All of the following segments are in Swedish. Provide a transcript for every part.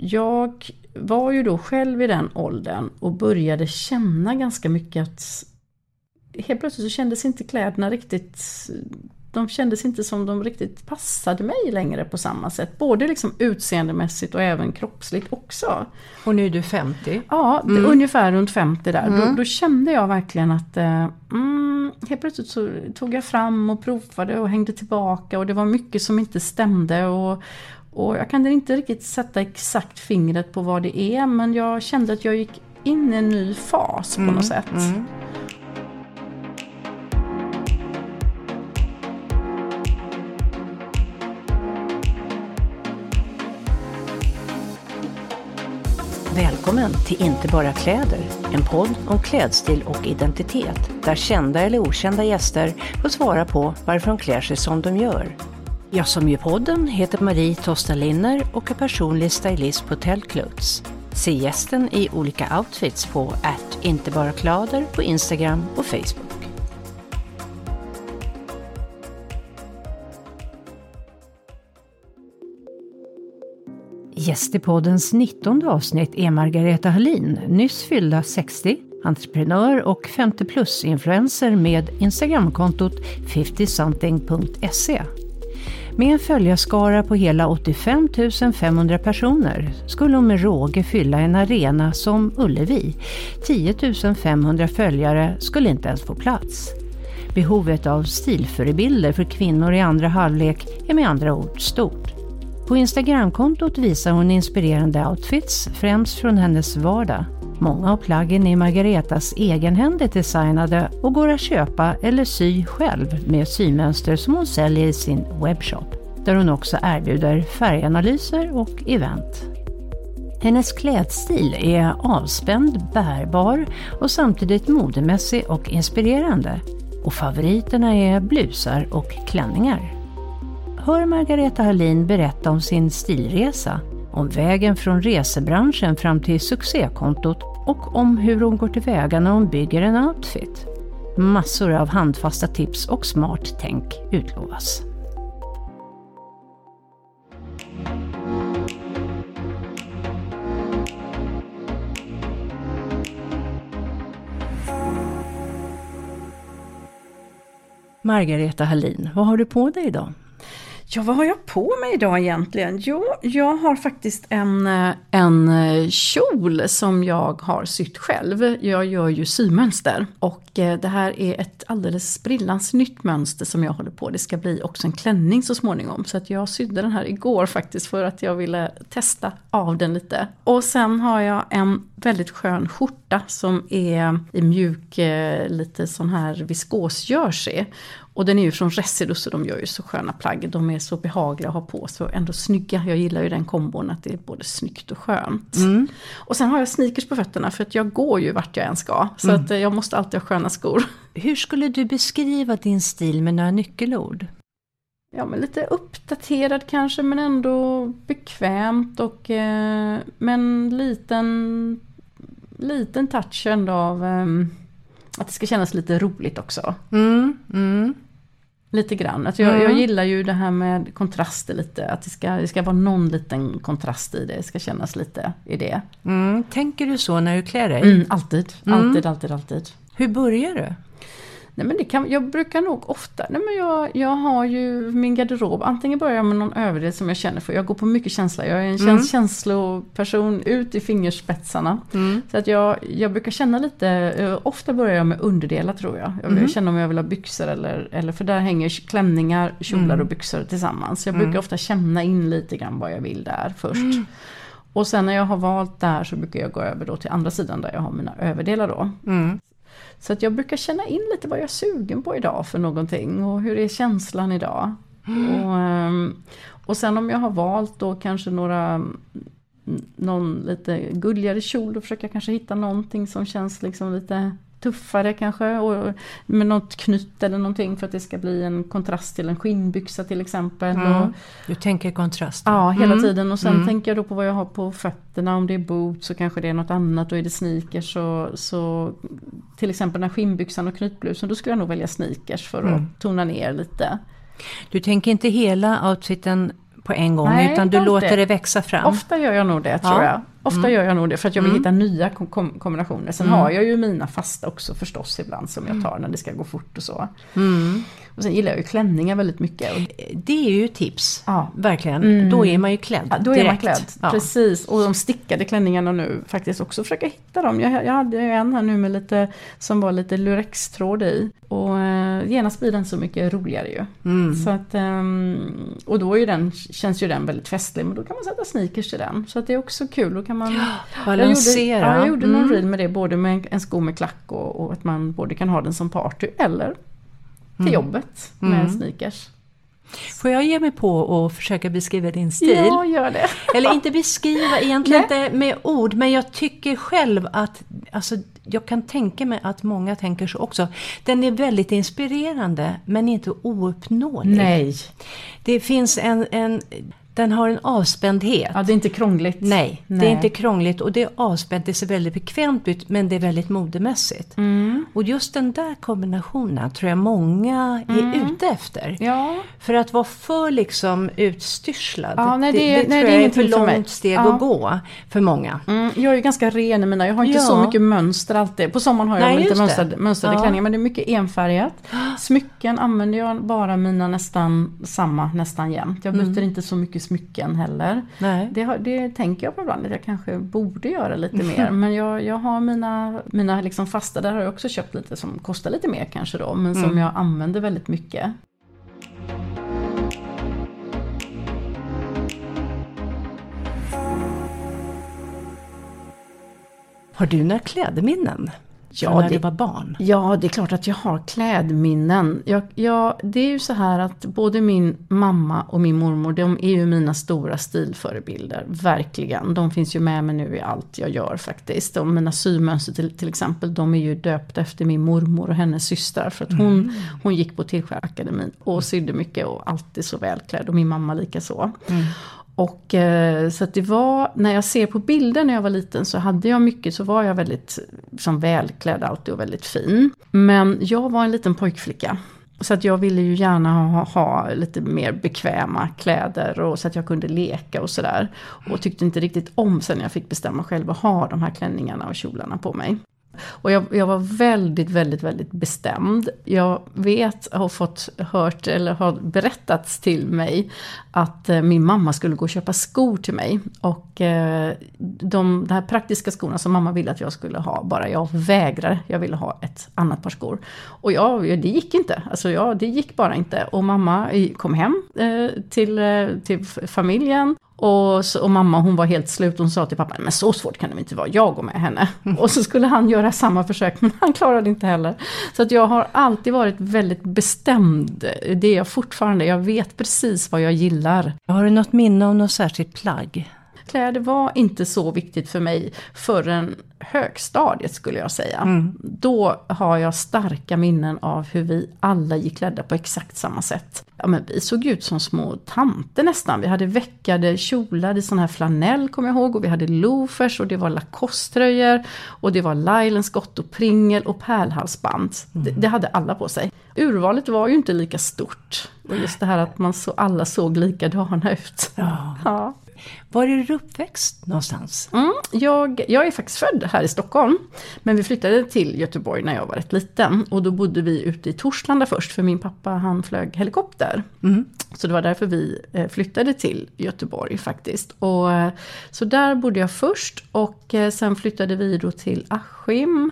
jag var ju då själv i den åldern och började känna ganska mycket att helt plötsligt så kändes inte kläderna riktigt de kändes inte som de riktigt passade mig längre på samma sätt. Både liksom utseendemässigt och även kroppsligt också. Och nu är du 50? Ja, mm. ungefär runt 50 där. Mm. Då, då, kände jag verkligen att eh, mm, helt plötsligt så tog jag fram och provade och hängde tillbaka och det var mycket som inte stämde. Och, och jag kan inte riktigt sätta exakt fingret på vad det är men jag kände att jag gick in i en ny fas på något mm, sätt. Mm. Välkommen till Inte bara kläder, en podd om klädstil och identitet där kända eller okända gäster får svara på varför de klär sig som de gör. Jag som gör podden heter Marie Tosta Linner och är personlig stylist på Tellclothes. Se gästen i olika outfits på att inte bara kläder på Instagram och Facebook. Gäst i poddens 19 avsnitt är Margareta Hallin, nyss fyllda 60, entreprenör och 50 plus-influencer med Instagramkontot 50something.se. Med en följarskara på hela 85 500 personer skulle hon med råge fylla en arena som Ullevi. 10 500 följare skulle inte ens få plats. Behovet av stilförebilder för kvinnor i andra halvlek är med andra ord stort. På Instagramkontot visar hon inspirerande outfits, främst från hennes vardag. Många av plaggen är Margaretas egenhändigt designade och går att köpa eller sy själv med symönster som hon säljer i sin webbshop, där hon också erbjuder färganalyser och event. Hennes klädstil är avspänd, bärbar och samtidigt modemässig och inspirerande. Och favoriterna är blusar och klänningar hör Margareta Hallin berätta om sin stilresa, om vägen från resebranschen fram till succékontot och om hur hon går tillväga när hon bygger en outfit. Massor av handfasta tips och smart tänk utlovas. Margareta Hallin, vad har du på dig idag? Ja, vad har jag på mig idag egentligen? Jo, jag har faktiskt en, eh, en eh, kjol som jag har sytt själv. Jag gör ju symönster och eh, det här är ett alldeles sprillans nytt mönster som jag håller på. Det ska bli också en klänning så småningom. Så att jag sydde den här igår faktiskt för att jag ville testa av den lite. Och sen har jag en väldigt skön skjorta som är i mjuk, lite sån här viskosjersey. Och den är ju från Residus och de gör ju så sköna plagg. De är så behagliga att ha på sig och ändå snygga. Jag gillar ju den kombon att det är både snyggt och skönt. Mm. Och sen har jag sneakers på fötterna för att jag går ju vart jag än ska. Så mm. att eh, jag måste alltid ha sköna skor. Hur skulle du beskriva din stil med några nyckelord? Ja men lite uppdaterad kanske men ändå bekvämt och eh, men liten liten touch ändå av eh, att det ska kännas lite roligt också. Mm, mm. Lite grann. Alltså jag, mm. jag gillar ju det här med kontraster lite. Att det ska, det ska vara någon liten kontrast i det. Det ska kännas lite i det. Mm. Tänker du så när du klär dig? Mm, alltid, mm. alltid, alltid, alltid. Hur börjar du? Nej men det kan, jag brukar nog ofta, nej men jag, jag har ju min garderob, antingen börjar jag med någon överdel som jag känner för, jag går på mycket känsla, jag är en mm. känsloperson ut i fingerspetsarna. Mm. Så att jag, jag brukar känna lite, eh, ofta börjar jag med underdelar tror jag. Jag mm. känna om jag vill ha byxor eller, eller för där hänger klänningar, kjolar mm. och byxor tillsammans. Jag brukar mm. ofta känna in lite grann vad jag vill där först. Mm. Och sen när jag har valt där så brukar jag gå över då till andra sidan där jag har mina överdelar då. Mm. Så att jag brukar känna in lite vad jag är sugen på idag för någonting och hur är känslan idag. Mm. Och, ehm, och sen om jag har valt då kanske några mm, någon lite gulligare kjol, då försöker jag kanske hitta någonting som känns liksom lite tuffare kanske och med något knytt eller någonting för att det ska bli en kontrast till en skinnbyxa till exempel. Mm. Och, du tänker kontrast? Ja, hela mm. tiden och sen mm. tänker jag då på vad jag har på fötterna. Om det är boots så kanske det är något annat och är det sneakers så, så till exempel den här skinnbyxan och knytblusen då skulle jag nog välja sneakers för att mm. tona ner lite. Du tänker inte hela outfiten på en gång Nej, utan du låter alltid. det växa fram. Ofta gör jag nog det tror Ja. jag. Ofta Mm. gör jag nog det för att jag vill Mm. hitta nya kom- kom- kombinationer. Sen Mm. har jag ju mina fasta också förstås ibland som jag tar när det ska gå fort och så. Mm. Och sen gillar jag ju klänningar väldigt mycket. Och, Det är ju tips, ja, verkligen. Mm. Då är man ju klädd Ja, då är man direkt. klädd, Ja. precis. Och de stickade klänningarna nu faktiskt också försöka hitta dem. Jag, jag hade ju en här nu med lite, som var lite lurextråd i. Och eh, genast blir den så mycket roligare ju. Mm. Så att, ehm, och då är den, känns ju den väldigt festlig, men då kan man sätta sneakers till den. Så att det är också kul, då kan man Balansera. Jag gjorde, ja, jag gjorde någon Mm. reel med det, både med en, en sko med klack och, och att man både kan ha den som party eller till Mm. jobbet med Mm. sneakers. Får jag ge mig på och försöka beskriva din stil? Ja, gör det. Eller inte beskriva egentligen inte med ord, men jag tycker själv att, alltså, jag kan tänka mig att många tänker så också. Den är väldigt inspirerande, men inte ouppnåelig. Nej, Det finns en, en, den har en avspändhet. ja, det är inte krångligt. Nej, det Nej. är inte krångligt och det är avspänt, det ser väldigt bekvämt ut, men det är väldigt modemässigt. Mm. Och just den där kombinationen tror jag många är Mm. ute efter. Ja, För att vara för liksom utstyrslad, Ja, nej, det, det är- det, nej, tror det är jag är för mig. långt steg Ja. att gå för många. mm, jag är ju ganska ren i mina, jag har inte Ja. så mycket mönster alltid. På sommaren har jag Nej, lite det. mönstrade, mönstrade Ja. klänningar men det är mycket enfärgat. Smycken använder jag bara mina nästan samma nästan jämt. Jag byter Mm. inte så mycket smycken heller. Nej. Det, det tänker jag på ibland att jag kanske borde göra lite mer. Men jag, jag har mina, mina liksom fasta, där har jag också köpt lite som kostar lite mer kanske då. Men som Mm. jag använder väldigt mycket. Har du några klädminnen? Ja, när det- du var barn? Ja, det är klart att jag har klädminnen. Jag, jag, det är ju så här att både min mamma och min mormor, de är ju mina stora stilförebilder. Verkligen. De finns ju med mig nu i allt jag gör faktiskt. Och mina symönster till, till exempel, de är ju döpta efter min mormor och hennes systrar. För att hon, hon gick på Tillskärakademin och sydde mycket och alltid så välklädd. Och min mamma lika så. Mm. Och eh, så att det var, när jag ser på bilder när jag var liten så hade jag mycket, så var jag väldigt som välklädd alltid och väldigt fin. Men jag var en liten pojkflicka. Så att jag ville ju gärna ha, ha lite mer bekväma kläder och så att jag kunde leka och sådär. Och tyckte inte riktigt om sen när jag fick bestämma själv att ha de här klänningarna och kjolarna på mig. Och jag, jag var väldigt, väldigt, väldigt bestämd. Jag vet, har fått hört eller har berättats till mig att eh, min mamma skulle gå och köpa skor till mig. Och eh, de, de här praktiska skorna som mamma ville att jag skulle ha, bara jag vägrade. Jag ville ha ett annat par skor. Och jag, det gick inte. Alltså jag, det gick bara inte. Och mamma kom hem eh, till, eh, till familjen. Och, så, och mamma hon var helt slut, hon sa till pappa, men så svårt kan det inte vara, jag går med henne. Och så skulle han göra samma försök, men han klarade inte heller. Så att jag har alltid varit väldigt bestämd, det är jag fortfarande, jag vet precis vad jag gillar. Har du något minne av något särskilt plagg? Kläder var inte så viktigt för mig förrän högstadiet skulle jag säga. Mm. Då har jag starka minnen av hur vi alla gick klädda på exakt samma sätt. Ja, men vi såg ut som små tanter nästan. Vi hade veckade kjolar i sån här flanell kommer jag ihåg och vi hade loafers och det var Lacoste-tröjor och det var Lylans-skott och pringel och pärlhalsband. Det, det hade alla på sig. Urvalet var ju inte lika stort. Och just det här att man så, alla såg likadana ut. Ja. Ja. Var är du uppväxt någonstans? Mm, jag, jag är faktiskt född här i Stockholm. Men vi flyttade till Göteborg när jag var rätt liten. Och då bodde vi ute i Torslanda först, för min pappa han flög helikopter. Mm. Så det var därför vi eh, flyttade till Göteborg faktiskt. Och, eh, så där bodde jag först och eh, sen flyttade vi då till Askim.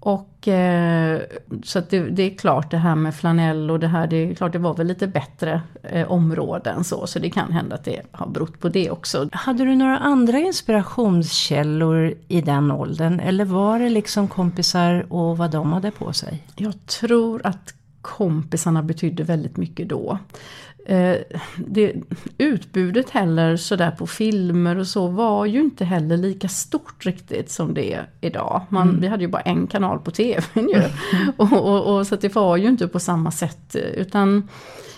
Och eh, så att det, det är klart det här med flanell och det här, det är klart det var väl lite bättre eh, områden så. Så det kan hända att det har berott på det också. Hade du några andra inspirationskällor i den åldern? Eller var det liksom kompisar och vad de hade på sig? Jag tror att kompisarna betydde väldigt mycket då. Eh, det, utbudet heller sådär på filmer och så var ju inte heller lika stort riktigt som det är idag. Man, Vi hade ju bara en kanal på tvn ju. och, och, och, så det var ju inte på samma sätt utan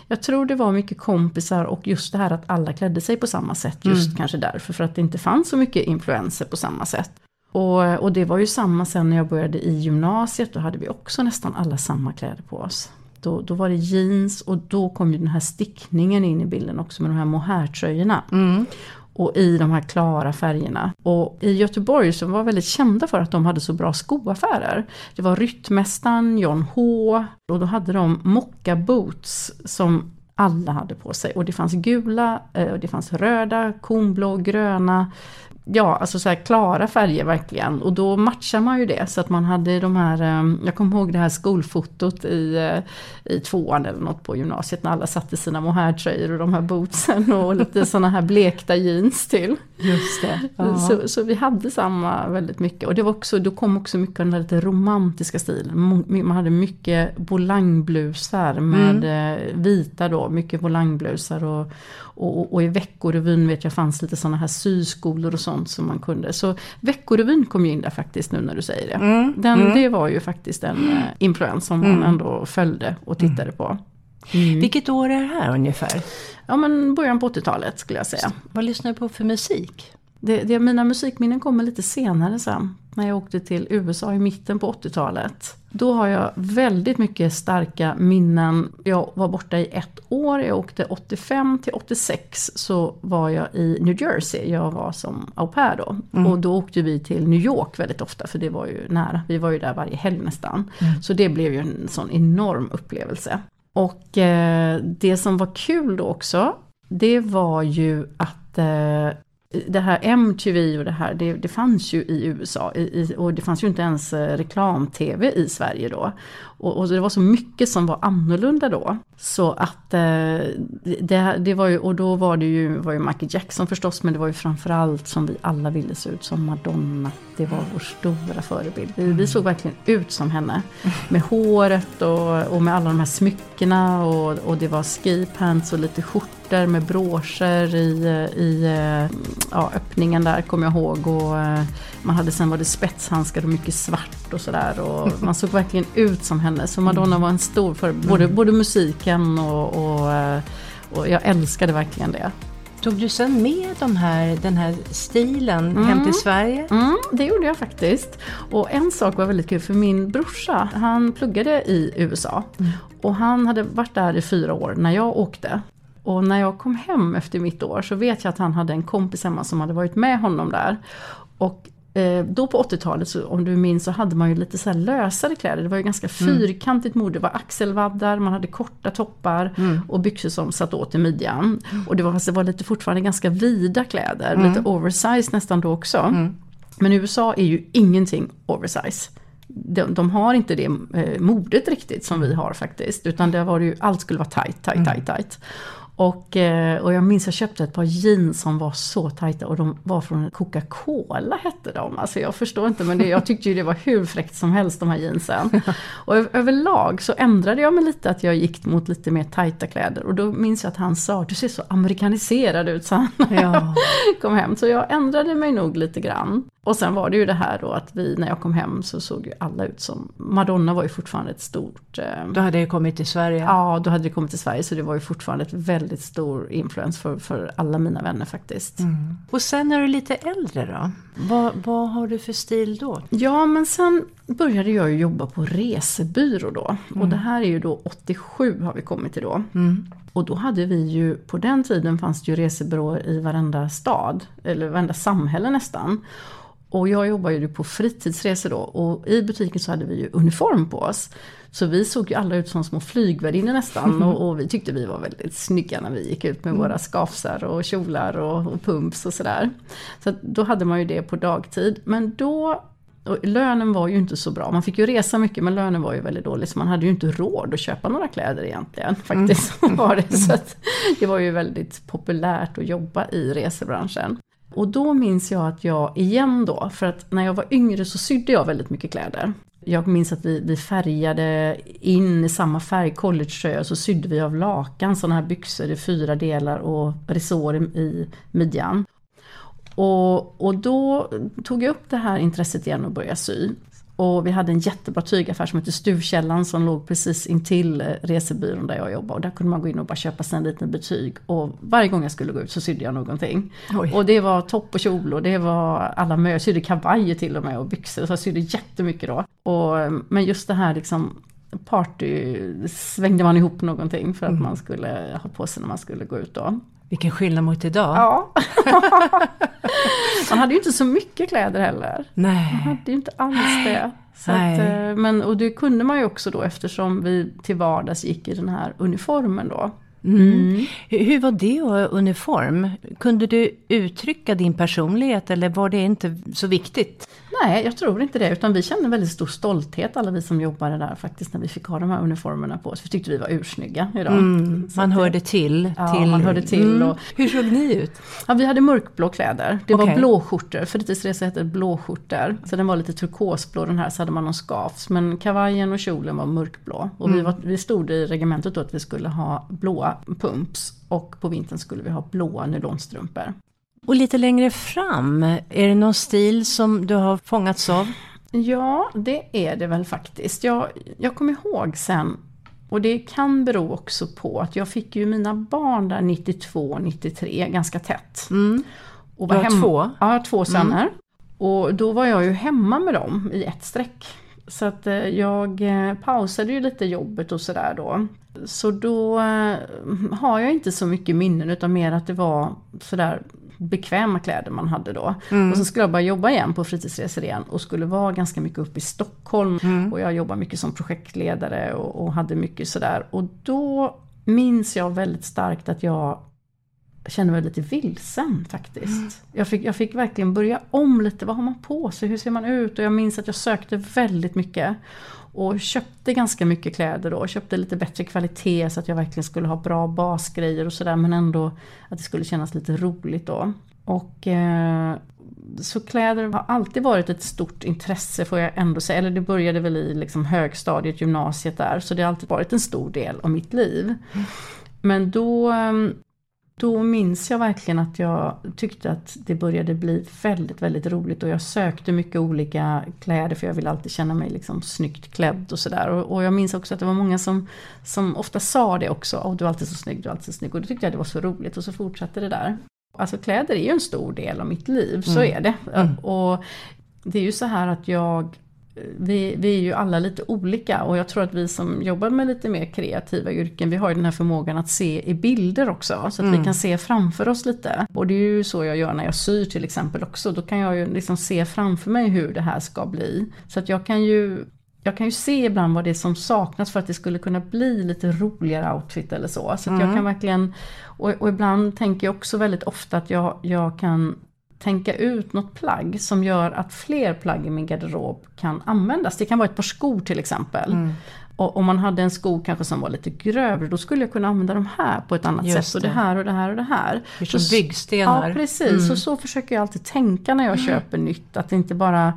jag tror det var mycket kompisar och just det här att alla klädde sig på samma sätt. Just kanske därför, för att det inte fanns så mycket influenser på samma sätt. Och, och det var ju samma sen när jag började i gymnasiet, då hade vi också nästan alla samma kläder på oss. Då, då var det jeans och då kom ju den här stickningen in i bilden också med de här mohairtröjorna. Mm. Och i de här klara färgerna. Och i Göteborg så var väldigt kända för att de hade så bra skoaffärer. Det var Ryttmästaren, John H. Och då hade de mocka boots som alla hade på sig. Och det fanns gula, eh, och det fanns röda, kornblå, gröna, ja, alltså så här klara färger verkligen. Och då matchar man ju det. Så att man hade de här, eh, jag kommer ihåg det här skolfotot i, eh, i tvåan eller något på gymnasiet när alla satte sina mohairtröjor och de här bootsen och lite sådana här blekta jeans till. Just det. Så, så, vi hade samma väldigt mycket. Och det var också, då kom också mycket av den där lite romantiska stilen. Man hade mycket volangblusar med mm. vita då, mycket volangblusar och, och, och i Veckorevyn vet jag fanns lite sådana här syskolor och sånt som man kunde. Så Veckorevyn kom ju in där faktiskt nu när du säger det. Mm. Den, mm. Det var ju faktiskt en uh, influens som man mm. ändå följde och tittade på. Mm. Vilket år är det här ungefär? Ja men början på 80-talet skulle jag säga. Vad lyssnar du på för musik? Det, det, mina musikminnen kommer lite senare sen. När jag åkte till USA i mitten på 80-talet. Då har jag väldigt mycket starka minnen. Jag var borta i ett år. Jag åkte 85 till 86 så var jag i New Jersey. Jag var som au pair då. Mm. Och då åkte vi till New York väldigt ofta för det var ju nära. Vi var ju där varje helg nästan. Mm. Så det blev ju en sån enorm upplevelse. Och eh, det som var kul då också, det var ju att eh, det här MTV och det här, det, det fanns ju i USA i, i, och det fanns ju inte ens eh, reklam-tv i Sverige då. Och, och, det var så mycket som var annorlunda då. Så att eh, det, det var ju, och då var det ju, var ju Michael Jackson förstås, men det var ju framförallt som vi alla ville se ut som Madonna. Det var vår stora förebild. Vi såg verkligen ut som henne. Med håret och, och med alla de här smyckena och, och det var ski pants och lite skjortor med broscher i, i eh, ja, öppningen där kommer jag ihåg. Och eh, man hade sen var det spetshandskar och mycket svart och sådär. Man såg verkligen ut som henne. Så Madonna var en stor för både, mm. både musiken och, och, eh, och jag älskade verkligen det. Tog du sen med de här, den här stilen mm. hem till Sverige? Mm, det gjorde jag faktiskt. Och en sak var väldigt kul för min brorsa, han pluggade i USA. Mm. Och han hade varit där i fyra år när jag åkte. Och när jag kom hem efter mitt år så vet jag att han hade en kompis hemma som hade varit med honom där. Och då på 80-talet, om du minns, så hade man ju lite så lösare kläder. Det var ju ganska mm. fyrkantigt mode. Det var axelvaddar, man hade korta toppar mm. och byxor som satt åt i midjan. Mm. Och det var, det var lite fortfarande ganska vida kläder, mm. lite oversize nästan då också. Mm. Men USA är ju ingenting oversize. De, de, har inte det eh, modet riktigt som vi har faktiskt. Utan det var ju, allt skulle vara tight, tight, tight, tight. Och, eh, och jag minns jag köpte ett par jeans som var så tajta och de var från Coca-Cola hette de. Alltså jag förstår inte men det, jag tyckte ju det var hur fräckt som helst de här jeansen. Och överlag så ändrade jag mig lite att jag gick mot lite mer tajta kläder. Och då minns jag att han sa, du ser så amerikaniserad ut sa han jag kom hem. Så jag ändrade mig nog lite grann. Och sen var det ju det här då att vi, när jag kom hem så såg ju alla ut som, Madonna var ju fortfarande ett stort... Eh, då hade det kommit till Sverige? Ja, då hade det kommit till Sverige så det var ju fortfarande ett väldigt stor influens för, för alla mina vänner faktiskt. Mm. Och sen när du är lite äldre då? Vad, vad har du för stil då? Ja, men sen började jag ju jobba på resebyrå då. Mm. Och det här är ju då 87 har vi kommit till då. Mm. Och då hade vi ju, på den tiden fanns det ju resebyråer i varenda stad, eller varenda samhälle nästan. Och jag jobbade ju på fritidsresor då och i butiken så hade vi ju uniform på oss. Så vi såg ju alla ut som små flygvärdinnor nästan och, och, vi tyckte vi var väldigt snygga när vi gick ut med våra skafsar och kjolar och, och pumps och sådär. Så då hade man ju det på dagtid. Men då lönen var ju inte så bra. Man fick ju resa mycket men lönen var ju väldigt dålig så man hade ju inte råd att köpa några kläder egentligen. Faktiskt mm. var det. Så det var ju väldigt populärt att jobba i resebranschen. Och då minns jag att jag igen då, för att när jag var yngre så sydde jag väldigt mycket kläder. Jag minns att vi, vi färgade in i samma färg, collegetröjor, så sydde vi av lakan sådana här byxor i fyra delar och resår i midjan. Och, och då tog jag upp det här intresset igen och började sy. Och vi hade en jättebra tygaffär som hette Stuvkällan som låg precis intill eh, resebyrån där jag jobbade. Och där kunde man gå in och bara köpa sig en liten betyg. Och varje gång jag skulle gå ut så sydde jag någonting. Oj. Och det var topp och kjol och det var alla möjliga, jag sydde kavajer till och med och byxor. Så jag sydde jättemycket då. Och, men just det här liksom party svängde man ihop någonting för att mm. man skulle ha på sig när man skulle gå ut då. Vilken skillnad mot idag. Ja. man hade ju inte så mycket kläder heller. Nej. Man hade ju inte alls det. Att, eh, men, och det kunde man ju också då eftersom vi till vardags gick i den här uniformen då. Mm. Mm. Hur var det att ha uniform? Kunde du uttrycka din personlighet eller var det inte så viktigt? Nej, jag tror inte det. Utan vi kände väldigt stor stolthet alla vi som jobbade där faktiskt när vi fick ha de här uniformerna på oss. Vi tyckte vi var ursnygga idag. Mm, man hörde till. Ja, till. man hörde till. Mm. Och, Hur såg ni ut? Ja, vi hade mörkblå kläder. Det okay. var blåskjortor. Fritidsresa hette blåskjortor. Så den var lite turkosblå den här, så hade man någon skavs. Men kavajen och kjolen var mörkblå. Och vi, mm. var, vi stod i regementet då att vi skulle ha blåa pumps. Och på vintern skulle vi ha blåa nylonstrumpor. Och lite längre fram, är det någon stil som du har fångats av? Ja, det är det väl faktiskt. Jag, jag kommer ihåg sen, och det kan bero också på att jag fick ju mina barn där 92, 93 ganska tätt. Mm. Och var du har hemma, två? Ja, två söner. Mm. Och då var jag ju hemma med dem i ett streck. Så att eh, jag eh, pausade ju lite jobbet och sådär då. Så då eh, har jag inte så mycket minnen utan mer att det var sådär bekväma kläder man hade då. Mm. Och så skulle jag bara jobba igen på fritidsresor igen och skulle vara ganska mycket uppe i Stockholm. Mm. Och jag jobbade mycket som projektledare och, och hade mycket sådär. Och då minns jag väldigt starkt att jag kände mig lite vilsen faktiskt. Mm. Jag, fick, jag fick verkligen börja om lite, vad har man på sig, hur ser man ut? Och jag minns att jag sökte väldigt mycket. Och köpte ganska mycket kläder då, köpte lite bättre kvalitet så att jag verkligen skulle ha bra basgrejer och sådär men ändå att det skulle kännas lite roligt då. Och eh, så kläder har alltid varit ett stort intresse får jag ändå säga. Eller det började väl i liksom högstadiet, gymnasiet där. Så det har alltid varit en stor del av mitt liv. Men då eh, då minns jag verkligen att jag tyckte att det började bli väldigt, väldigt roligt och jag sökte mycket olika kläder för jag ville alltid känna mig liksom snyggt klädd och sådär. Och, och, jag minns också att det var många som, som ofta sa det också, oh, du är alltid så snygg, du är alltid så snygg. Och då tyckte jag det var så roligt och så fortsatte det där. Alltså kläder är ju en stor del av mitt liv, så mm. är det. Mm. Och det är ju så här att jag vi, vi är ju alla lite olika och jag tror att vi som jobbar med lite mer kreativa yrken, vi har ju den här förmågan att se i bilder också. Så att mm. vi kan se framför oss lite. Och det är ju så jag gör när jag syr till exempel också. Då kan jag ju liksom se framför mig hur det här ska bli. Så att jag kan ju jag kan ju se ibland vad det är som saknas för att det skulle kunna bli lite roligare outfit eller så. Så mm. jag kan verkligen, och, och, ibland tänker jag också väldigt ofta att jag, jag kan tänka ut något plagg som gör att fler plagg i min garderob kan användas. Det kan vara ett par skor till exempel. Mm. Och om man hade en sko kanske som var lite grövre då skulle jag kunna använda de här på ett annat Just sätt. Och det här och det här och det här. Som byggstenar. Ja precis, mm. och så försöker jag alltid tänka när jag mm. köper nytt. Att det inte bara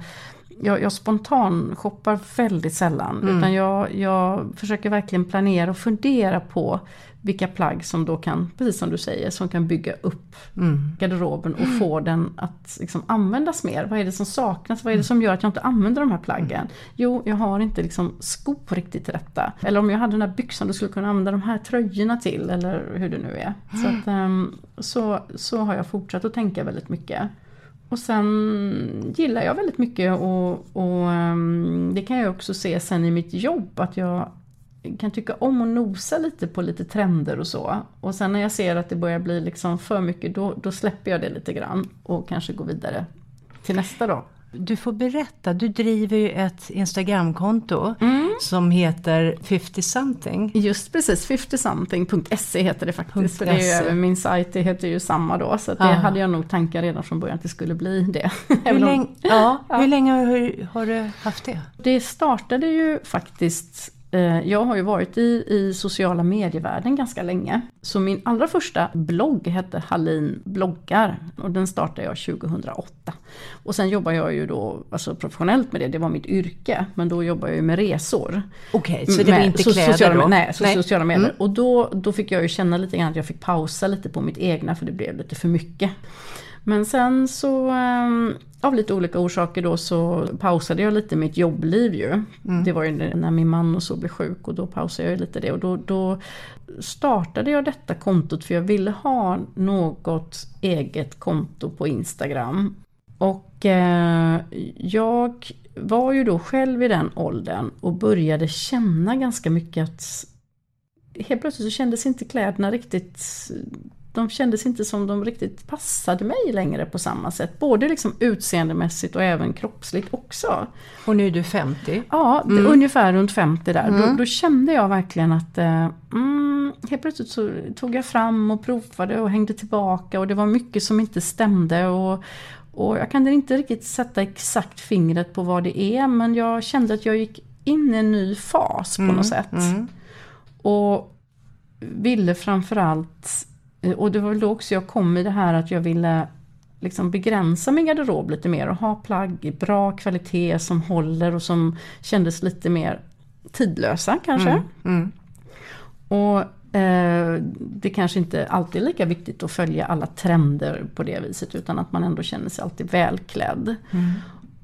jag, jag spontan shoppar väldigt sällan. Mm. Utan jag, jag försöker verkligen planera och fundera på vilka plagg som då kan, precis som du säger, som kan bygga upp mm. garderoben och få den att liksom användas mer. Vad är det som saknas? Vad är det som gör att jag inte använder de här plaggen? Jo, jag har inte liksom skor riktigt till detta. Eller om jag hade den här byxan, då skulle jag kunna använda de här tröjorna till, eller hur det nu är. Så, att, um, så, så har jag fortsatt att tänka väldigt mycket. Och sen gillar jag väldigt mycket och, och um, det kan jag också se sen i mitt jobb att jag kan tycka om att nosa lite på lite trender och så. Och sen när jag ser att det börjar bli liksom för mycket då, då släpper jag det lite grann och kanske går vidare till nästa då. Du får berätta, du driver ju ett Instagramkonto mm. som heter 50 something. Just precis, 50something.se heter det faktiskt. För det är ju, e. min sajt det heter ju samma då. Så det Aha. hade jag nog tankar redan från början att det skulle bli det. Hur, länge, ja, ja. hur länge har, har du haft det? Det startade ju faktiskt jag har ju varit i, i sociala medievärlden ganska länge. Så min allra första blogg hette Hallin bloggar och den startade jag 2008. Och sen jobbar jag ju då alltså professionellt med det, det var mitt yrke. Men då jobbar jag ju med resor. Okej, okay, så det var inte kläder sociala, då? Nej, nej. sociala medier. Mm. Och då, då fick jag ju känna lite grann att jag fick pausa lite på mitt egna för det blev lite för mycket. Men sen så ehm, av lite olika orsaker då så pausade jag lite mitt jobbliv ju. Mm. Det var ju när min man och så blev sjuk och då pausade jag lite det. Och då, då startade jag detta kontot för jag ville ha något eget konto på Instagram. Och eh, jag var ju då själv i den åldern och började känna ganska mycket att helt plötsligt så kändes inte kläderna riktigt de kändes inte som de riktigt passade mig längre på samma sätt. Både liksom utseendemässigt och även kroppsligt också. Och nu är du 50? Ja, mm. ungefär runt 50 där. Mm. Då, då, kände jag verkligen att eh, mm, helt plötsligt så tog jag fram och provade och hängde tillbaka och det var mycket som inte stämde. Och, och jag kan inte riktigt sätta exakt fingret på vad det är men jag kände att jag gick in i en ny fas på mm. något sätt. Mm. Och ville framförallt och det var väl då också jag kom i det här att jag ville liksom begränsa min garderob lite mer och ha plagg i bra kvalitet som håller och som kändes lite mer tidlösa kanske. Mm, mm. Och eh, det kanske inte alltid är lika viktigt att följa alla trender på det viset utan att man ändå känner sig alltid välklädd. Mm.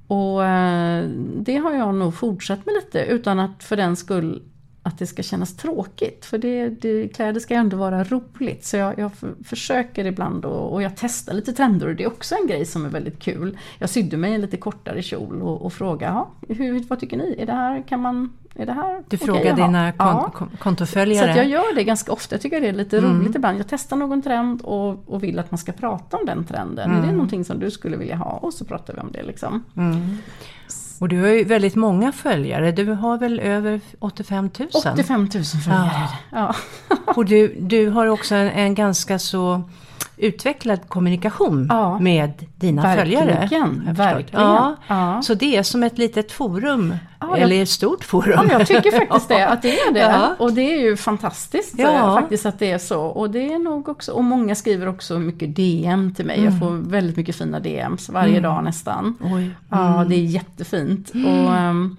Och eh, det har jag nog fortsatt med lite utan att för den skull att det ska kännas tråkigt. För det, det, kläder ska ändå vara roligt. Så jag, jag försöker ibland och, och, jag testar lite trender och det är också en grej som är väldigt kul. Jag sydde mig en lite kortare kjol och, och frågade, hur, vad tycker ni? Är det här, kan man, är det här Du okay, frågar dina kon ja. kontoföljare? Så jag gör det ganska ofta. Jag tycker det är lite mm. roligt ibland. Jag testar någon trend och, och vill att man ska prata om den trenden. Mm. Är det mm. någonting som du skulle vilja ha? Och så pratar vi om det liksom. Mm. Och du har ju väldigt många följare. Du har väl över 85 000? 85 000 följare. Ja. ja. och du, du har också en, en ganska så utvecklad kommunikation ja, med dina verkligen, följare. Verkligen. Ja, ja. Så det är som ett litet forum, ja, eller ett stort forum. Ja, jag tycker faktiskt det, att det är det. Och det är ju fantastiskt ja. faktiskt att det är så. Och det är nog också, och många skriver också mycket DM till mig. Mm. Jag får väldigt mycket fina DMs varje mm. dag nästan. Oj. Ja, mm. det är jättefint. Mm. Och, ehm,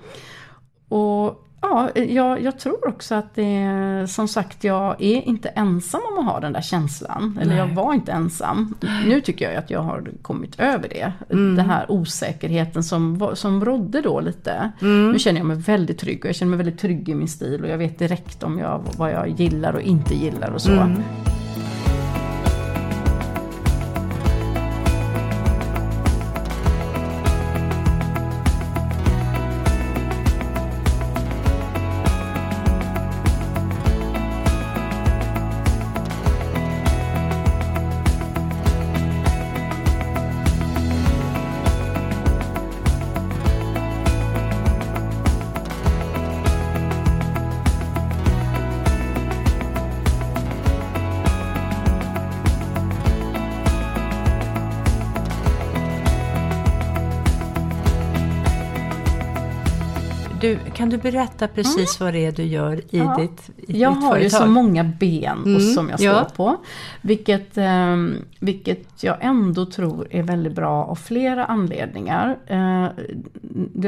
och Ja, jag, jag, tror också att det som sagt, jag är inte ensam om att ha den där känslan. Eller Nej. jag var inte ensam. Nu tycker jag att jag har kommit över det. Mm. Den här osäkerheten som, som rådde då lite. Mm. Nu känner jag mig väldigt trygg och jag känner mig väldigt trygg i min stil och jag vet direkt om jag, vad jag gillar och inte gillar och så. Mm. Kan du berätta precis mm. vad det är du gör i ja. ditt i Jag ditt har företag? ju så många ben mm. som jag står ja. på. Vilket, eh, vilket jag ändå tror är väldigt bra av flera anledningar. Eh,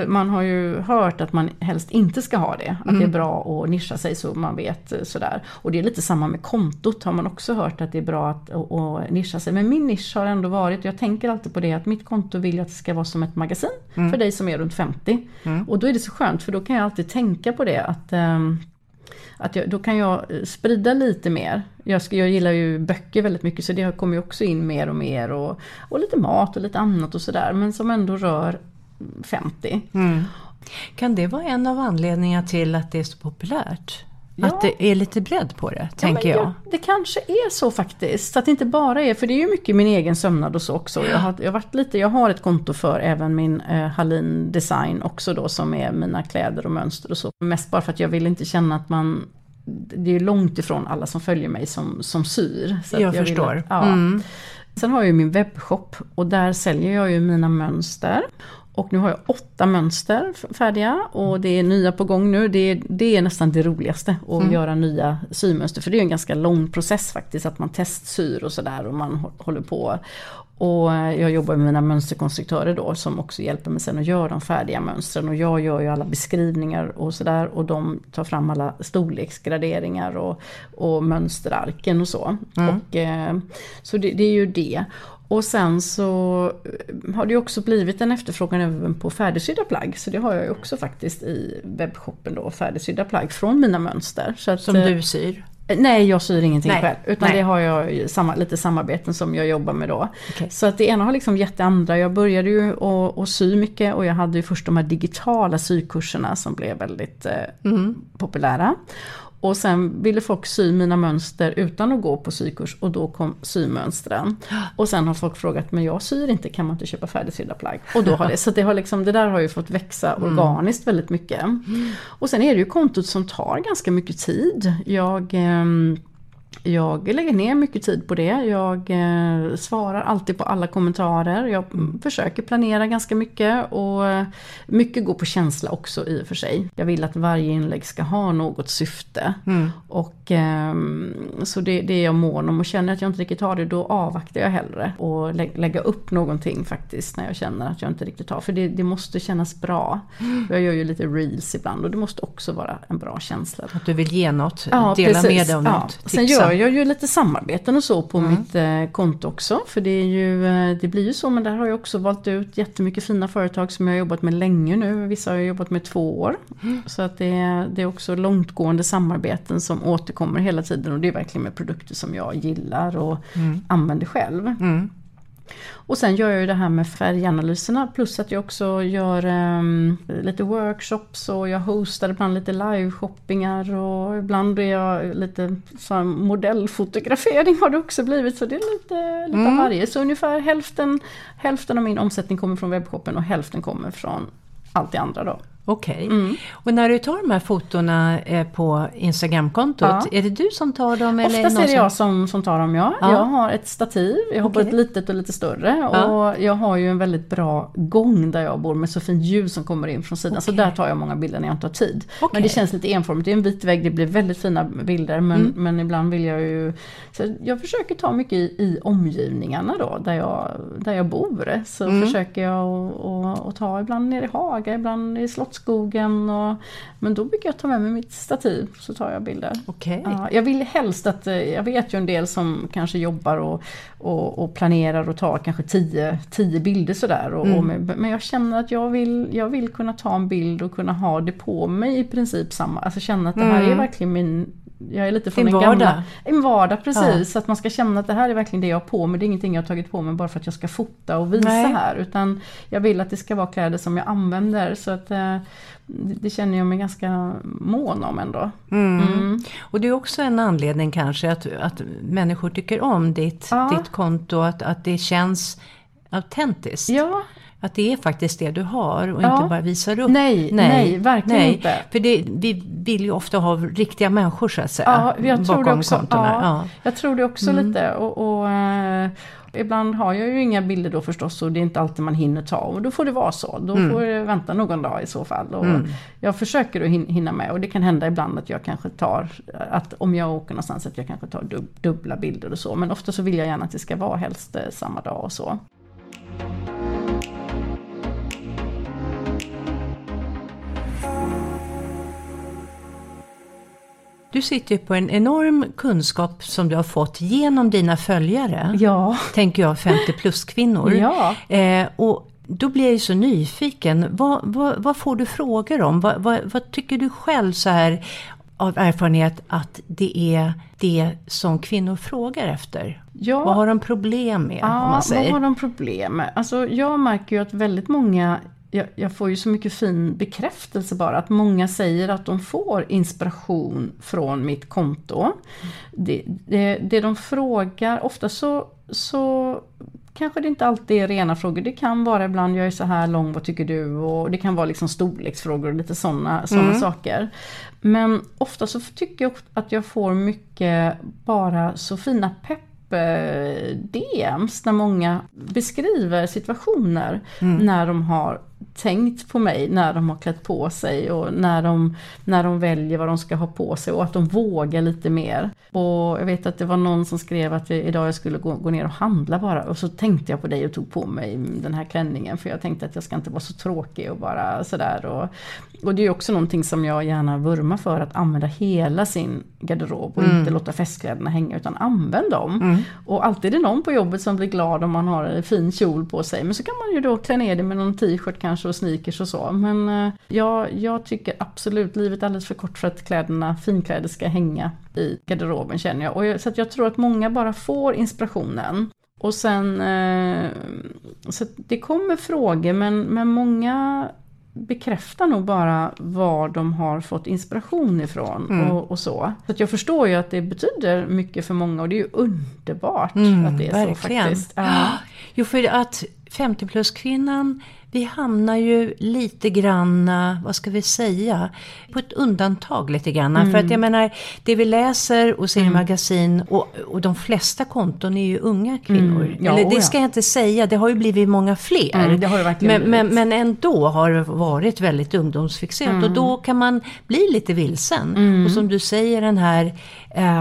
man har ju hört att man helst inte ska ha det. Att mm. det är bra att nischa sig så man vet eh, sådär. Och det är lite samma med kontot har man också hört att det är bra att, att nischa sig. Men min nisch har ändå varit, jag tänker alltid på det, att mitt konto vill jag att det ska vara som ett magasin mm. för dig som är runt 50. Mm. Och då är det så skönt för då kan jag alltid tänka på det att ehm, att jag, då kan jag eh, sprida lite mer. Jag, ska, jag gillar ju böcker väldigt mycket så det kommer ju också in mer och mer och, och lite mat och lite annat och sådär men som ändå rör 50. Mm. Kan det vara en av anledningarna till att det är så populärt? Ja. Att det är lite bredd på det, tänker jag. Ja, det kanske är så faktiskt. Så att det inte bara är, för det är ju mycket min egen sömnad och så också. Jag har, jag, varit lite, jag har ett konto för även min eh, Hallin Design också då som är mina kläder och mönster och så. Mest bara för att jag vill inte känna att man det är långt ifrån alla som följer mig som, som syr. Så jag, jag förstår. Vill, ja. Mm. Sen har jag ju min webbshop och där säljer jag ju mina mönster. Och nu har jag åtta mönster färdiga och det är nya på gång nu. Det är, det är nästan det roligaste att mm. göra nya symönster. För det är en ganska lång process faktiskt att man testsyr och sådär och man håller på. Och jag jobbar med mina mönsterkonstruktörer då som också hjälper mig sen att göra de färdiga mönstren. Och jag gör ju alla beskrivningar och sådär och de tar fram alla storleksgraderingar och, och mönsterarken och så. Mm. Och, eh, så det, det, är ju det. Och sen så eh, har det också blivit en efterfrågan även på färdigsydda plagg. Så det har jag ju också faktiskt i webbshoppen då, färdigsydda plagg från mina mönster. Så att, Som du eh, syr? Nej, jag syr ingenting Nej, själv. Utan nej. det har jag ju samma, lite samarbeten som jag jobbar med då. Okej. Så att det ena har liksom gett det andra. Jag började ju att sy mycket och jag hade ju först de här digitala sykurserna som blev väldigt eh, Mm. populära. Och sen ville folk sy mina mönster utan att gå på sykurs och då kom symönstren. Och sen har folk frågat, men jag syr inte, kan man inte köpa färdigsydda plagg? Och då har det, så det, har liksom, det där har ju fått växa organiskt väldigt mycket. Och sen är det ju kontot som tar ganska mycket tid. Jag ehm, jag lägger ner mycket tid på det. Jag eh, svarar alltid på alla kommentarer. Jag försöker planera ganska mycket och eh, mycket går på känsla också i och för sig. Jag vill att varje inlägg ska ha något syfte. Och ehm, Så det, det är jag mån om och känner att jag inte riktigt har det då avvaktar jag hellre och lä- lägga upp någonting faktiskt när jag känner att jag inte riktigt har. För det, det måste kännas bra. Jag gör ju lite reels ibland och det måste också vara en bra känsla. Att du vill ge något, Ja, dela precis. med dig av Ja. något, tipsa. Gör jag ju lite samarbeten och så på mitt eh, konto också. För det, är ju, eh, det blir ju så, men där har jag också valt ut jättemycket fina företag som jag har jobbat med länge nu. Vissa har jag jobbat med två år. Så att det, är- det är också långtgående samarbeten som återkommer hela tiden och det är verkligen med produkter som jag gillar och använder själv. Mm. Och sen gör jag ju det här med färganalyserna plus att jag också gör ehm, lite workshops och jag hostar ibland lite live-shoppingar och ibland är jag lite så modellfotografering har det också blivit så det är lite, lite av varje. Så ungefär hälften, hälften av min omsättning kommer från webbshoppen och hälften kommer från allt det andra då. Okej. Mm. Och när du tar de här fotona eh, på Instagramkontot, Ja. är det du som tar dem? Eller Oftast är det jag som, som tar dem ja. Ja. Jag har ett stativ, jag har Okej. både ett litet och lite större. Ja. Och jag har ju en väldigt bra gång där jag bor med så fint ljus som kommer in från sidan. Så Okej. där tar jag många bilder när jag inte har tid. Okej. Men det känns lite enformigt, det är en vit vägg, det blir väldigt fina bilder. Men, Mm. men ibland vill jag ju... Så jag försöker ta mycket i, i omgivningarna då, där jag, där jag bor. Så Mm. försöker jag att- ta ibland nere i Haga, ibland i Slottsskogen. Och, men då brukar jag ta med mig mitt stativ så tar jag bilder. Okej. Ja, jag vill helst att, eh, jag vet ju en del som kanske jobbar och, och, och planerar och tar kanske 10 10 bilder sådär. Och, Mm. och med, men jag känner att jag vill, jag vill kunna ta en bild och kunna ha det på mig i princip samma. Alltså känna att det här Mm. är verkligen min jag är lite från Din den vardag. gamla... En vardag precis. Ja. Så att man ska känna att det här är verkligen det jag har på mig. Det är ingenting jag har tagit på mig bara för att jag ska fota och visa Nej. här. Utan jag vill att det ska vara kläder som jag använder. Så att eh, det, det känner jag mig ganska mån om ändå. Mm. Mm. Och det är också en anledning kanske att, att människor tycker om ditt, Ja. ditt konto, att, att det känns autentiskt. Ja, Att det är faktiskt det du har och Ja. inte bara visar upp. Nej, nej, verkligen inte. För det, vi vill ju ofta ha riktiga människor så att säga. Ja, jag tror det också. Ja, Ja. Jag tror det också lite. Och, och, eh, ibland har jag ju inga bilder då förstås och det är inte alltid man hinner ta. Och då får det vara så. Då får jag vänta någon dag i så fall. Och Jag försöker att hin- hinna med och det kan hända ibland att jag kanske tar, att om jag åker någonstans att jag kanske tar dub, dubbla bilder och så. Men ofta så vill jag gärna att det ska vara helst eh, samma dag och så. Du sitter ju på en enorm kunskap som du har fått genom dina följare. Ja. Tänker jag, 50 plus kvinnor. Ja. Eh, och då blir jag ju så nyfiken. Vad, vad, vad får du frågor om? Vad, vad, vad tycker du själv så här av erfarenhet att det är det som kvinnor frågar efter? Ja. Vad har de problem med? om man vad säger? har de problem med? Alltså jag märker ju att väldigt många jag, jag får ju så mycket fin bekräftelse bara att många säger att de får inspiration från mitt konto. Det, det, det de frågar, ofta så, så kanske det inte alltid är rena frågor. Det kan vara ibland, jag är så här lång, vad tycker du? Och det kan vara liksom storleksfrågor och lite sådana såna saker. Men ofta så tycker jag att jag får mycket bara så fina pepp DMs när många beskriver situationer när de har tänkt på mig, när de har klätt på sig och när de, när de väljer vad de ska ha på sig och att de vågar lite mer. Och jag vet att det var någon som skrev att vi, idag jag skulle gå, gå ner och handla bara och så tänkte jag på dig och tog på mig den här klänningen för jag tänkte att jag ska inte vara så tråkig och bara sådär. Och, och det är också någonting som jag gärna vurmar för, att använda hela sin garderob och inte låta festkläderna hänga utan använd dem. Och alltid är det någon på jobbet som blir glad om man har en fin kjol på sig. Men så kan man ju då klä ner det med någon t-shirt kanske och sneakers och så. Men eh, ja, jag tycker absolut livet är alldeles för kort för att kläderna, finkläder ska hänga i garderoben känner jag. Och jag, så jag tror att många bara får inspirationen. Och sen, eh, så det kommer frågor men, men många bekräftar nog bara var de har fått inspiration ifrån mm. och, och, så. Så att jag förstår ju att det betyder mycket för många och det är ju underbart mm, att det är verkligen. så faktiskt. Ja. Jo, för att 50 plus kvinnan vi hamnar ju lite granna, vad ska vi säga, på ett undantag lite grann. Mm. För att jag menar, det vi läser och ser i mm. magasin och, och de flesta konton är ju unga kvinnor. Mm. Ja, Eller det ska jag inte säga, det har ju blivit många fler. Mm, det har det verkligen men, men, men ändå har det varit väldigt ungdomsfixerat och mm. då kan man bli lite vilsen. Mm. Och som du säger den här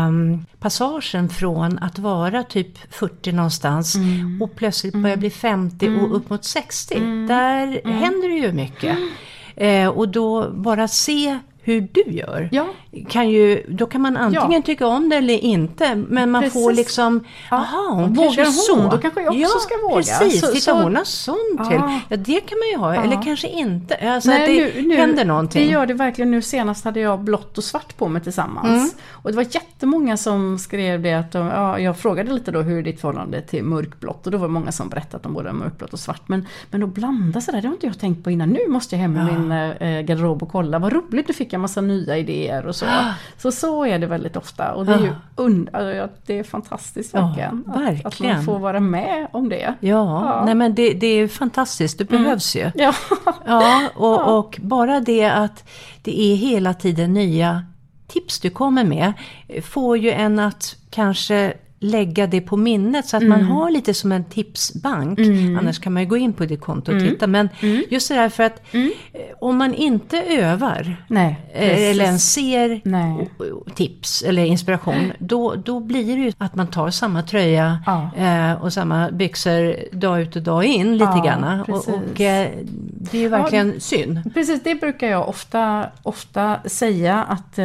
um, passagen från att vara typ 40 någonstans mm. och plötsligt börja bli 50 mm. och upp mot 60. Mm. Där mm. händer det ju mycket. Eh, och då bara se hur du gör. Ja. Kan ju, då kan man antingen ja. tycka om det eller inte. Men man Precis. får liksom, jaha hon Vågar kanske hon, så. då kanske jag också ja, ska våga. Precis, så, titta så, hon har sånt ja. till. Ja det kan man ju ha, eller kanske inte. Alltså Nej, att det nu, nu, händer någonting. Det gör det verkligen. Nu senast hade jag blått och svart på mig tillsammans. Mm. Och det var jättemånga som skrev det att de, ja, jag frågade lite då hur är ditt förhållande till mörkblått och då var det många som berättade att de både mörkblått och svart. Men, men att blanda sådär, det har inte jag tänkt på innan. Nu måste jag hem med min äh, garderob och kolla. Vad roligt, nu fick jag massa nya idéer och så. Så så är det väldigt ofta och det är ju und alltså, det är fantastiskt verkligen. Ja, verkligen. Att, att, man får vara med om det. Ja, ja. nej men det, det är fantastiskt, det mm. behövs ju. Ja, ja, och, och bara det att det är hela tiden nya tips du kommer med får ju en att kanske lägga det på minnet så att mm. man har lite som en tipsbank. Mm. Annars kan man ju gå in på det kontot och mm. titta. Men mm. just det där för att mm. eh, om man inte övar Nej, eh, eller ens ser Nej. tips eller inspiration. Då, då blir det ju att man tar samma tröja ja. eh, och samma byxor dag ut och dag in lite ja, grann. Och, och det är ju verkligen ja, synd. Precis, det brukar jag ofta, ofta säga att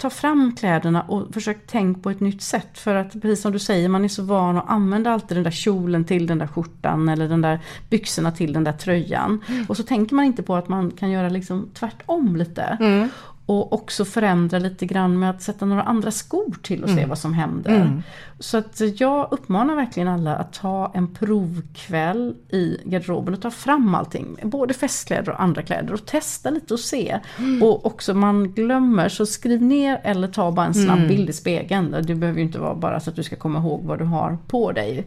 ta fram kläderna och försök tänka på ett nytt sätt. För att precis som du säger, man är så van att använda alltid den där kjolen till den där skjortan eller den där byxorna till den där tröjan. Mm. Och så tänker man inte på att man kan göra liksom tvärtom lite. Mm. Och också förändra lite grann med att sätta några andra skor till och se mm. vad som händer. Mm. Så att jag uppmanar verkligen alla att ta en provkväll i garderoben och ta fram allting. Både festkläder och andra kläder och testa lite och se. Mm. Och också man glömmer så skriv ner eller ta bara en snabb mm. bild i spegeln. Det behöver ju inte vara bara så att du ska komma ihåg vad du har på dig.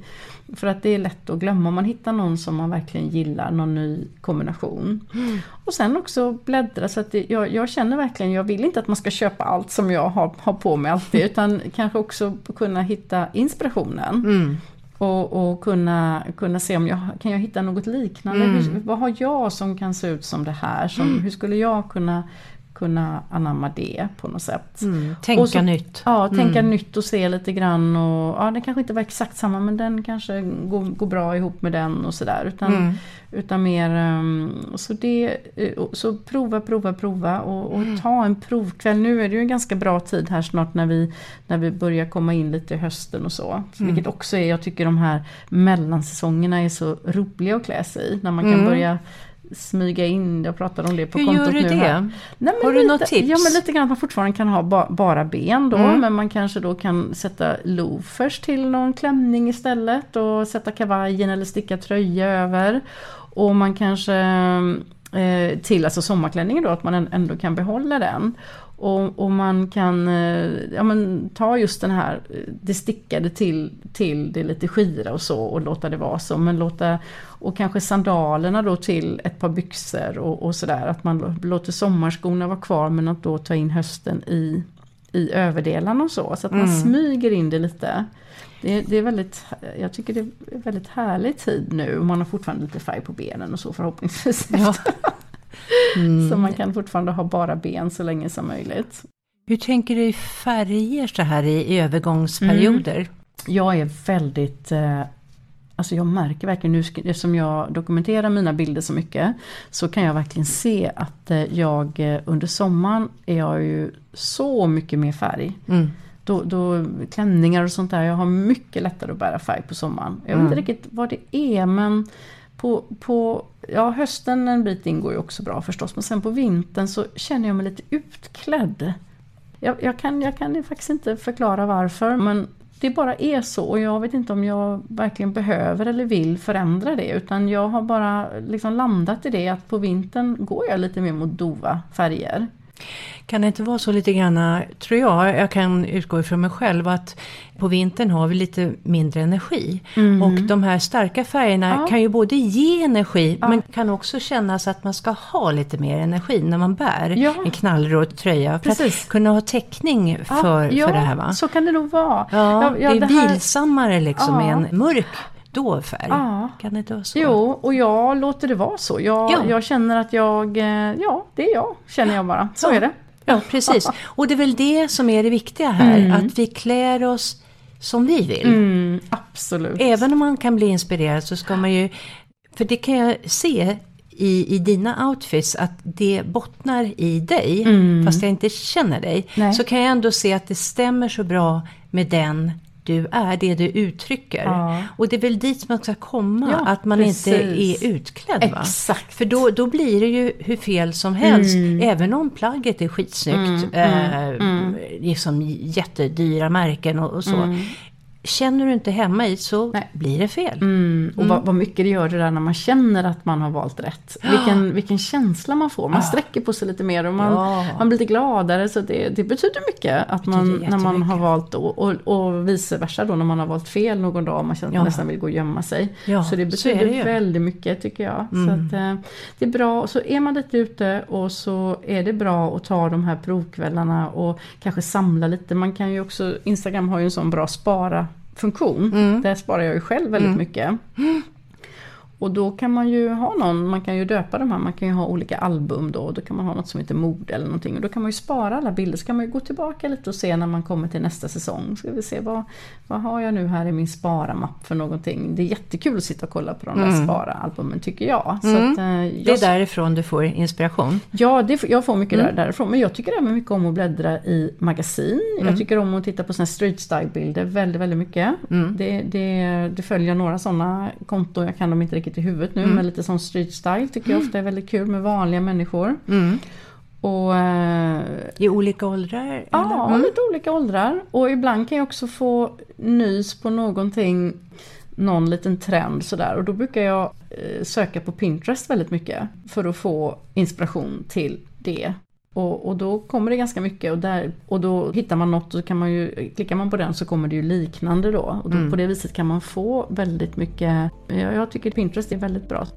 För att det är lätt att glömma om man hittar någon som man verkligen gillar, någon ny kombination. Mm. Och sen också bläddra så att det, jag, jag, känner verkligen, jag vill inte att man ska köpa allt som jag har, har på mig alltid utan kanske också kunna hitta inspirationen. Mm. Och, och, kunna, kunna se om jag kan jag hitta något liknande. Mm. Hur, vad har jag som kan se ut som det här? Som, mm. Hur skulle jag kunna kunna anamma det på något sätt. Mm, tänka så, nytt. Ja, tänka mm. nytt och se lite grann och ja, det kanske inte var exakt samma men den kanske går, går bra ihop med den och sådär. Utan, mm. utan mer um, så det, eh, så prova, prova, prova och, och, mm. ta en provkväll. Nu är det ju en ganska bra tid här snart när vi, när vi börjar komma in lite i hösten och så. mm. Vilket också är, jag tycker de här mellansäsongerna är så roliga att klä sig i. När man kan mm. börja smyga in, jag pratade om det på Hur kontot nu. Hur gör du det? Nej, Har du lite, något tips? Ja men lite grann att man fortfarande kan ha ba, bara ben då mm. men man kanske då kan sätta loafers till någon klänning istället och sätta kavajen eller sticka tröja över. Och man kanske eh, till alltså sommarklänningen då att man ändå kan behålla den. Och, och, man kan eh, ja, men, ta just den här, eh, det stickade till, till det lite skira och så och låta det vara så. Men låta, och kanske sandalerna då till ett par byxor och, och sådär. Att man låter sommarskorna vara kvar men att då ta in hösten i, i överdelarna och så. Så att man mm. smyger in det lite. Det, det, är väldigt, jag tycker det är väldigt härlig tid nu man har fortfarande lite färg på benen och så förhoppningsvis. Ja. Mm. Så man kan fortfarande ha bara ben så länge som möjligt. Hur tänker du färger så här i övergångsperioder? Mm. Jag är väldigt eh, Alltså jag märker verkligen nu, eftersom jag dokumenterar mina bilder så mycket, så kan jag verkligen se att eh, jag eh, under sommaren är jag ju så mycket mer färg. Mm. Då, då, klänningar och sånt där, jag har mycket lättare att bära färg på sommaren. Jag vet mm. inte riktigt vad det är men på, på ja, hösten en bit in går ju också bra förstås, men sen på vintern så känner jag mig lite utklädd. Jag, jag, kan, jag kan faktiskt inte förklara varför, men det bara är så och jag vet inte om jag verkligen behöver eller vill förändra det utan jag har bara liksom landat i det att på vintern går jag lite mer mot dova färger. Kan det inte vara så lite grann, tror jag, jag kan utgå ifrån mig själv, att på vintern har vi lite mindre energi. Mm. Och de här starka färgerna ja. kan ju både ge energi, ja. men kan också kännas att man ska ha lite mer energi när man bär ja. en knallröd tröja. För Precis. att kunna ha täckning för, för det här va? så kan det nog vara. Ja, det är det här... vilsammare liksom med en mörk dov färg. Ja. Kan det inte vara så? Jo, och jag låter det vara så. Jag, ja. jag känner att jag, eh, ja det är jag, känner jag bara. Så ja. är det. Ja, precis. Och det är väl det som är det viktiga här, mm. att vi klär oss som vi vill. Mm, absolut. Även om man kan bli inspirerad så ska man ju, för det kan jag se i, i dina outfits att det bottnar i dig, mm. fast jag inte känner dig, Nej. så kan jag ändå se att det stämmer så bra med den du är, det du uttrycker. Ja. Och det är väl dit man ska komma, ja, att man precis. inte är utklädd. Va? Exakt. För då, då blir det ju hur fel som helst, mm. även om plagget är skitsnyggt, mm, eh, mm, mm. liksom jättedyra märken och, och så. Mm. Känner du inte hemma i så Nej. blir det fel. Mm. Och vad, vad, mycket det gör det där när man känner att man har valt rätt. Vilken, vilken känsla man får. Man ja. sträcker på sig lite mer och man, ja. man blir lite gladare. Så det, det betyder mycket att man, när man har valt och, och, och vice versa då när man har valt fel någon dag och man känner att man nästan vill gå och gömma sig. så det betyder så det väldigt mycket tycker jag. Mm. Så att, eh, det är bra. Så är man lite ute och så är det bra att ta de här provkvällarna och kanske samla lite. Man kan ju också, Instagram har ju en sån bra spara funktion. Mm. Där sparar jag ju själv väldigt mm. mycket. Och då kan man ju ha någon, man kan ju döpa de här, man kan ju ha olika album då. Då kan man ha något som heter mode eller någonting. Och då kan man ju spara alla bilder. Så kan man ju gå tillbaka lite och se när man kommer till nästa säsong. Ska vi se vad, vad har jag nu här i min spara-mapp för någonting. Det är jättekul att sitta och kolla på de där mm. spara-albumen tycker jag. Mm. att, eh, jag. Det är därifrån du får inspiration? Ja, det, jag får mycket mm. därifrån. Men jag tycker även mycket om att bläddra i magasin. Jag mm. tycker om att titta på såna street style-bilder väldigt, väldigt mycket. Mm. Det, det, det följer några sådana konton, jag kan dem inte riktigt riktigt i huvudet nu, mm. men lite som street style tycker jag ofta är väldigt kul med vanliga människor. Mm. Och, eh, I olika åldrar? Ja, mm. lite olika åldrar. Och ibland kan jag också få nys på någonting, någon liten trend sådär. Och då brukar jag eh, söka på Pinterest väldigt mycket för att få inspiration till det. Och, och, då kommer det ganska mycket och, där, och då hittar man något och så kan man ju, klickar man på den så kommer det ju liknande då. Och då, mm. på det viset kan man få väldigt mycket, jag, jag tycker Pinterest är väldigt bra.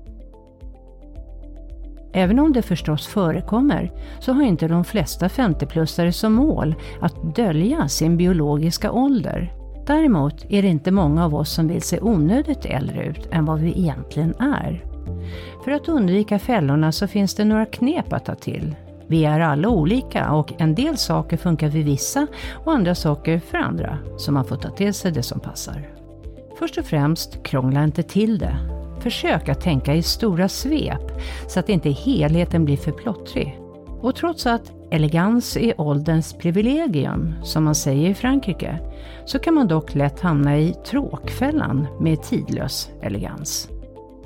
Även om det förstås förekommer så har inte de flesta 50-plussare som mål att dölja sin biologiska ålder. Däremot är det inte många av oss som vill se onödigt äldre ut än vad vi egentligen är. För att undvika fällorna så finns det några knep att ta till. Vi är alla olika och en del saker funkar för vissa och andra saker för andra, så man får ta till sig det som passar. Först och främst, krångla inte till det. Försök att tänka i stora svep så att inte helheten blir för plottrig. Och trots att elegans är ålderns privilegium, som man säger i Frankrike, så kan man dock lätt hamna i tråkfällan med tidlös elegans.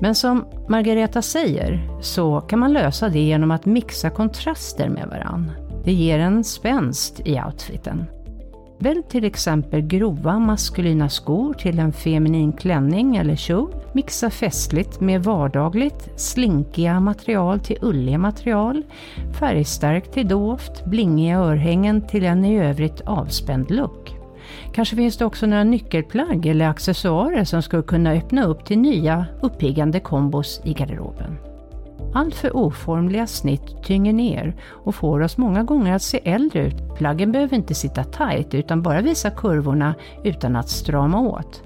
Men som Margareta säger så kan man lösa det genom att mixa kontraster med varann. Det ger en spänst i outfiten. Välj till exempel grova maskulina skor till en feminin klänning eller kjol. Mixa festligt med vardagligt, slinkiga material till ulliga material. Färgstarkt till dovt, blingiga örhängen till en i övrigt avspänd look. Kanske finns det också några nyckelplagg eller accessoarer som skulle kunna öppna upp till nya uppiggande kombos i garderoben. Allt för oformliga snitt tynger ner och får oss många gånger att se äldre ut. Plaggen behöver inte sitta tight utan bara visa kurvorna utan att strama åt.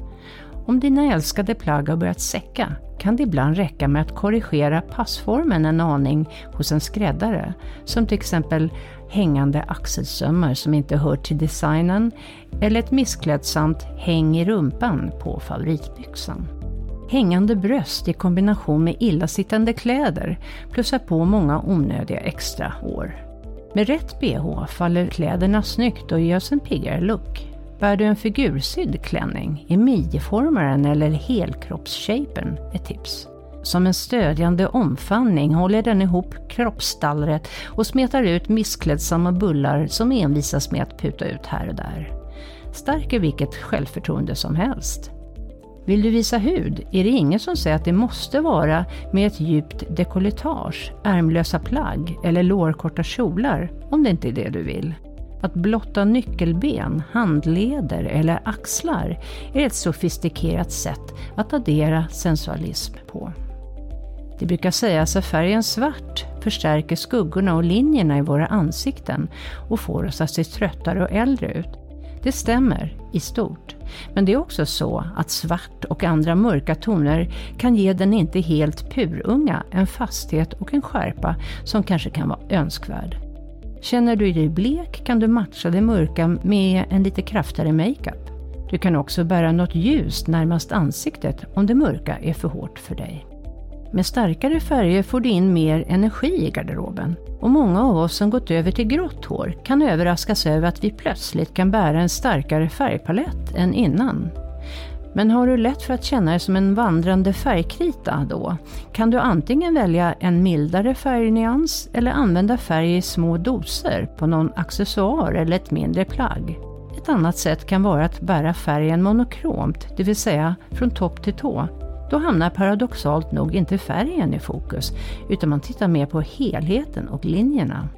Om dina älskade plagg har börjat säcka kan det ibland räcka med att korrigera passformen en aning hos en skräddare, som till exempel hängande axelsömmar som inte hör till designen eller ett missklädsamt häng i rumpan på favoritbyxan. Hängande bröst i kombination med illasittande kläder plussar på många onödiga extra år. Med rätt bh faller kläderna snyggt och ger oss en piggare look. Bär du en figursydd klänning är midjeformaren eller helkroppsshapen ett tips. Som en stödjande omfamning håller den ihop kroppsstallret och smetar ut missklädsamma bullar som envisas med att puta ut här och där. Stärker vilket självförtroende som helst. Vill du visa hud är det ingen som säger att det måste vara med ett djupt dekolletage, ärmlösa plagg eller lårkorta kjolar om det inte är det du vill. Att blotta nyckelben, handleder eller axlar är ett sofistikerat sätt att addera sensualism på. Det brukar sägas att färgen svart förstärker skuggorna och linjerna i våra ansikten och får oss att se tröttare och äldre ut. Det stämmer i stort. Men det är också så att svart och andra mörka toner kan ge den inte helt purunga en fasthet och en skärpa som kanske kan vara önskvärd. Känner du dig blek kan du matcha det mörka med en lite kraftigare makeup. Du kan också bära något ljust närmast ansiktet om det mörka är för hårt för dig. Med starkare färger får du in mer energi i garderoben. Och många av oss som gått över till grått hår kan överraskas över att vi plötsligt kan bära en starkare färgpalett än innan. Men har du lätt för att känna dig som en vandrande färgkrita då, kan du antingen välja en mildare färgnyans eller använda färg i små doser på någon accessoar eller ett mindre plagg. Ett annat sätt kan vara att bära färgen monokromt, det vill säga från topp till tå. Då hamnar paradoxalt nog inte färgen i fokus, utan man tittar mer på helheten och linjerna.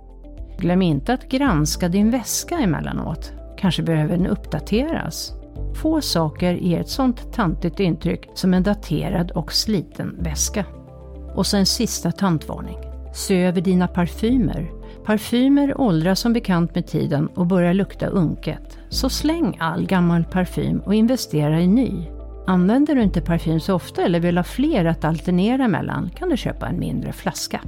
Glöm inte att granska din väska emellanåt. Kanske behöver den uppdateras. Få saker ger ett sånt tantigt intryck som en daterad och sliten väska. Och så en sista tantvarning. Se över dina parfymer. Parfymer åldras som bekant med tiden och börjar lukta unket. Så släng all gammal parfym och investera i ny. Använder du inte parfym så ofta eller vill ha fler att alternera mellan kan du köpa en mindre flaska.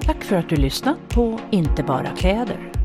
Tack för att du lyssnat på Inte bara kläder.